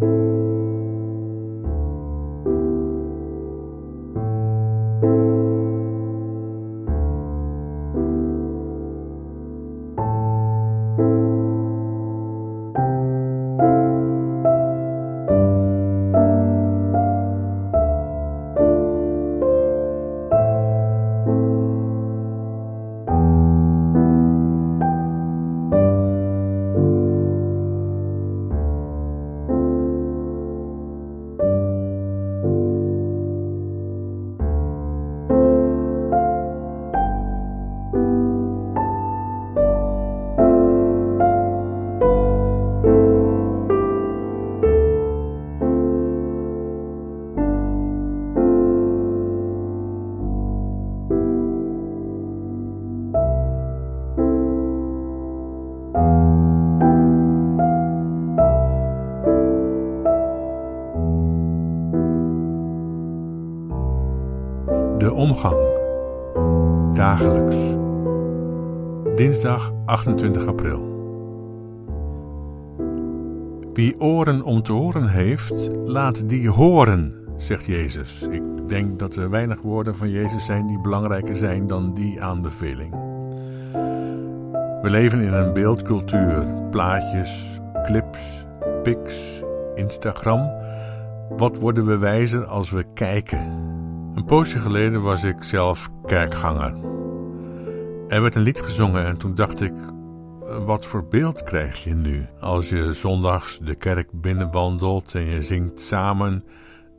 De omgang. Dagelijks. Dinsdag 28 april. Wie oren om te horen heeft, laat die horen, zegt Jezus. Ik denk dat er weinig woorden van Jezus zijn die belangrijker zijn dan die aanbeveling. We leven in een beeldcultuur, plaatjes, clips, pics, Instagram. Wat worden we wijzer als we kijken? Een poosje geleden was ik zelf kerkganger. Er werd een lied gezongen en toen dacht ik: wat voor beeld krijg je nu als je zondags de kerk binnenwandelt en je zingt samen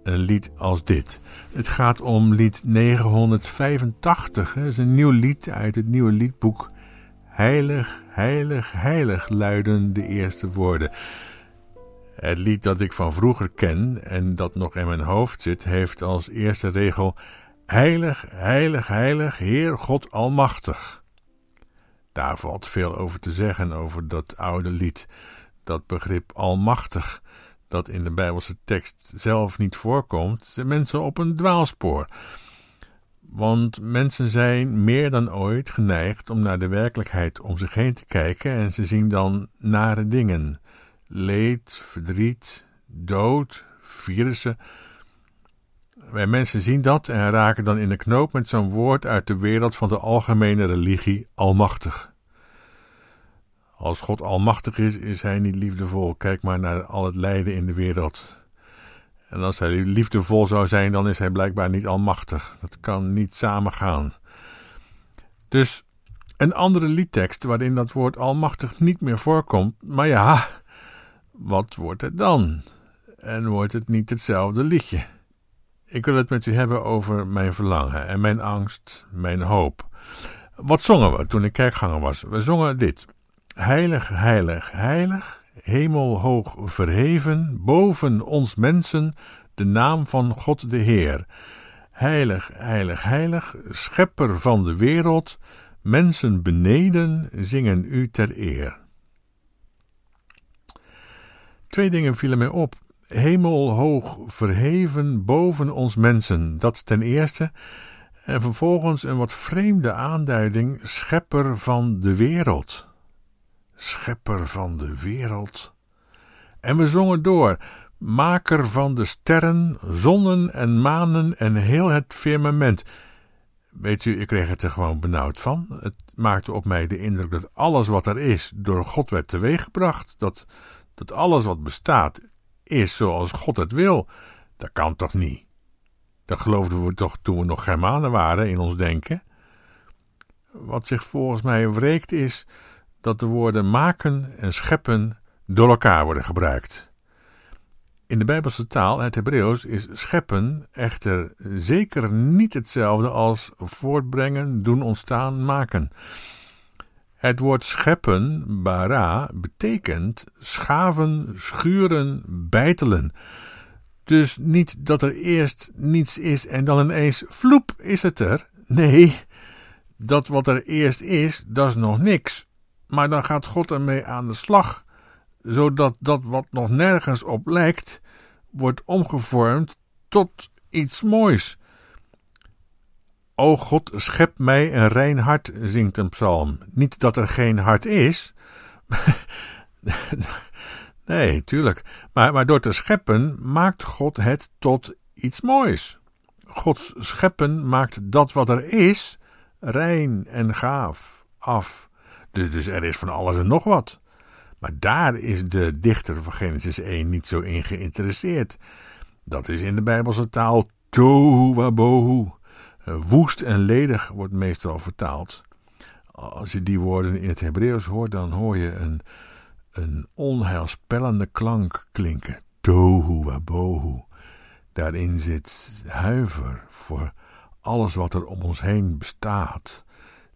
een lied als dit? Het gaat om lied 985. Het is een nieuw lied uit het nieuwe liedboek. Heilig, heilig, heilig luiden de eerste woorden. Het lied dat ik van vroeger ken en dat nog in mijn hoofd zit, heeft als eerste regel: Heilig, heilig, heilig, Heer God Almachtig. Daar valt veel over te zeggen over dat oude lied, dat begrip Almachtig, dat in de Bijbelse tekst zelf niet voorkomt, zijn mensen op een dwaalspoor. Want mensen zijn meer dan ooit geneigd om naar de werkelijkheid om zich heen te kijken en ze zien dan nare dingen leed, verdriet, dood, virussen. Wij mensen zien dat en raken dan in de knoop met zo'n woord uit de wereld van de algemene religie almachtig. Als God almachtig is, is hij niet liefdevol. Kijk maar naar al het lijden in de wereld. En als hij liefdevol zou zijn, dan is hij blijkbaar niet almachtig. Dat kan niet samengaan. Dus een andere liedtekst waarin dat woord almachtig niet meer voorkomt. Maar ja, wat wordt het dan? En wordt het niet hetzelfde liedje? Ik wil het met u hebben over mijn verlangen en mijn angst, mijn hoop. Wat zongen we toen ik kerkganger was? We zongen dit. Heilig, heilig, heilig, hemelhoog verheven, boven ons mensen, de naam van God de Heer. Heilig, heilig, heilig, schepper van de wereld, mensen beneden zingen u ter eer. Twee dingen vielen mij op. Hemelhoog verheven boven ons mensen, dat ten eerste. En vervolgens een wat vreemde aanduiding: schepper van de wereld. Schepper van de wereld. En we zongen door: maker van de sterren, zonnen en manen en heel het firmament. Weet u, ik kreeg het er gewoon benauwd van. Het maakte op mij de indruk dat alles wat er is door God werd teweeggebracht. Dat dat alles wat bestaat is zoals God het wil. Dat kan toch niet? Dat geloofden we toch toen we nog Germanen waren in ons denken. Wat zich volgens mij wreekt is dat de woorden maken en scheppen door elkaar worden gebruikt. In de Bijbelse taal, het Hebreeuws, is scheppen echter zeker niet hetzelfde als voortbrengen, doen ontstaan, maken. Het woord scheppen, bara, betekent schaven, schuren, bijtelen. Dus niet dat er eerst niets is en dan ineens vloep is het er. Nee, dat wat er eerst is, dat is nog niks. Maar dan gaat God ermee aan de slag, zodat dat wat nog nergens op lijkt, wordt omgevormd tot iets moois. O God, schep mij een rein hart, zingt een psalm. Niet dat er geen hart is. Nee, tuurlijk. Maar, maar door te scheppen maakt God het tot iets moois. Gods scheppen maakt dat wat er is rein en gaaf af. Dus, dus er is van alles en nog wat. Maar daar is de dichter van Genesis 1 niet zo in geïnteresseerd. Dat is in de Bijbelse taal tohu wabohu. Woest en ledig wordt meestal vertaald. Als je die woorden in het Hebreeuws hoort, dan hoor je een, een onheilspellende klank klinken. Tohu wabohu. Daarin zit huiver voor alles wat er om ons heen bestaat.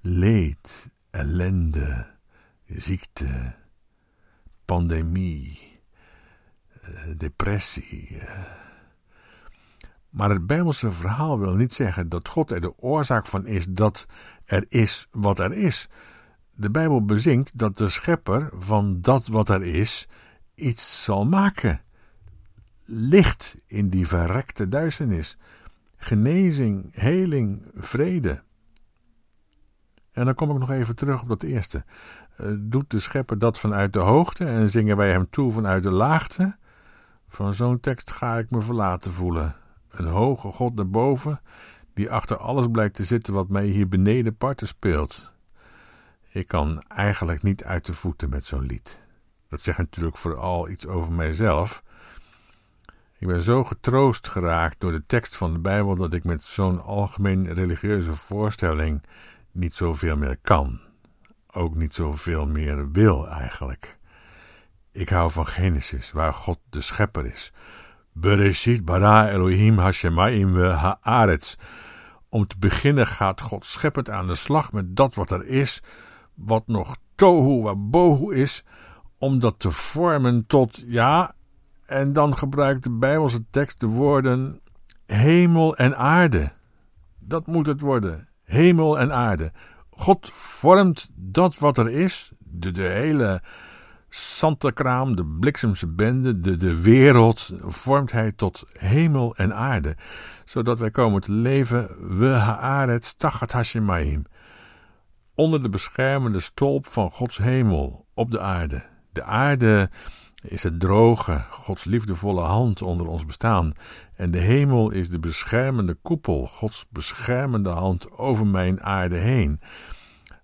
Leed, ellende, ziekte, pandemie, eh, depressie. Maar het Bijbelse verhaal wil niet zeggen dat God er de oorzaak van is dat er is wat er is. De Bijbel bezinkt dat de schepper van dat wat er is iets zal maken. Licht in die verrekte duisternis. Genezing, heling, vrede. En dan kom ik nog even terug op dat eerste. Eh, doet de schepper dat vanuit de hoogte en zingen wij hem toe vanuit de laagte? Van zo'n tekst ga ik me verlaten voelen. Een hoge God daarboven, die achter alles blijkt te zitten wat mij hier beneden parten speelt. Ik kan eigenlijk niet uit de voeten met zo'n lied. Dat zegt natuurlijk vooral iets over mijzelf. Ik ben zo getroost geraakt door de tekst van de Bijbel dat ik met zo'n algemeen religieuze voorstelling niet zoveel meer kan. Ook niet zoveel meer wil eigenlijk. Ik hou van Genesis, waar God de schepper is. Bereshit bara Elohim hashemayim we haaretz. Om te beginnen gaat God scheppend aan de slag met dat wat er is, wat nog tohu wabohu is, om dat te vormen tot, ja, en dan gebruikt de Bijbelse tekst de woorden hemel en aarde. Dat moet het worden hemel en aarde. God vormt dat wat er is, de, de hele Santekraam, de bliksemse bende, de, de wereld, vormt hij tot hemel en aarde, zodat wij komen te leven, we haaret tachat hashemayim, onder de beschermende stolp van Gods hemel op de aarde. De aarde is het droge, Gods liefdevolle hand onder ons bestaan. En de hemel is de beschermende koepel, Gods beschermende hand over mijn aarde heen.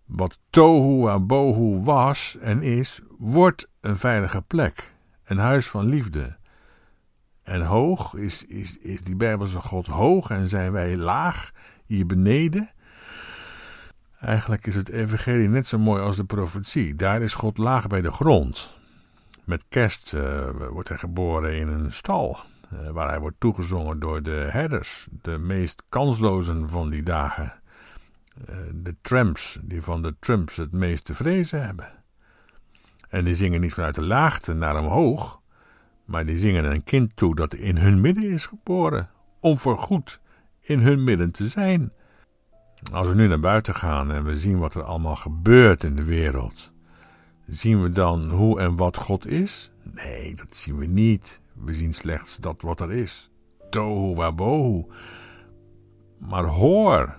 Wat tohu abohu was en is, wordt een veilige plek, een huis van liefde. En hoog is, is, is die Bijbelse God hoog en zijn wij laag hier beneden. Eigenlijk is het evangelie net zo mooi als de profetie. Daar is God laag bij de grond. Met kerst uh, wordt hij geboren in een stal, uh, waar hij wordt toegezongen door de herders, de meest kanslozen van die dagen. Uh, de tramps, die van de Trumps het meeste vrezen hebben. En die zingen niet vanuit de laagte naar omhoog, maar die zingen een kind toe dat in hun midden is geboren, om voorgoed in hun midden te zijn. Als we nu naar buiten gaan en we zien wat er allemaal gebeurt in de wereld, Zien we dan hoe en wat God is? Nee, dat zien we niet. We zien slechts dat wat er is. Tohu wabohu. Maar hoor,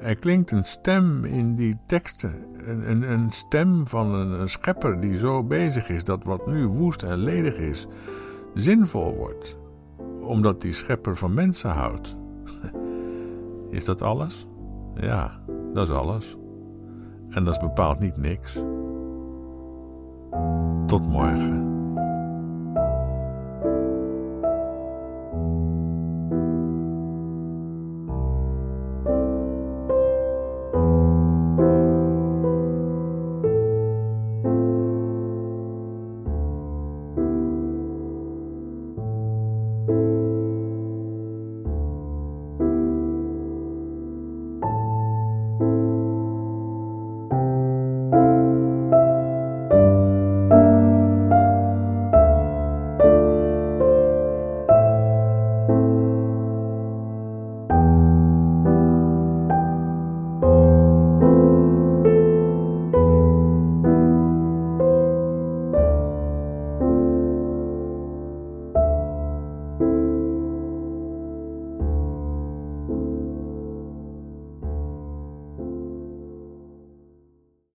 er klinkt een stem in die teksten. Een, een, een stem van een, een schepper die zo bezig is dat wat nu woest en ledig is, zinvol wordt. Omdat die schepper van mensen houdt. Is dat alles? Ja, dat is alles. En dat is bepaald niet niks. Tot morgen.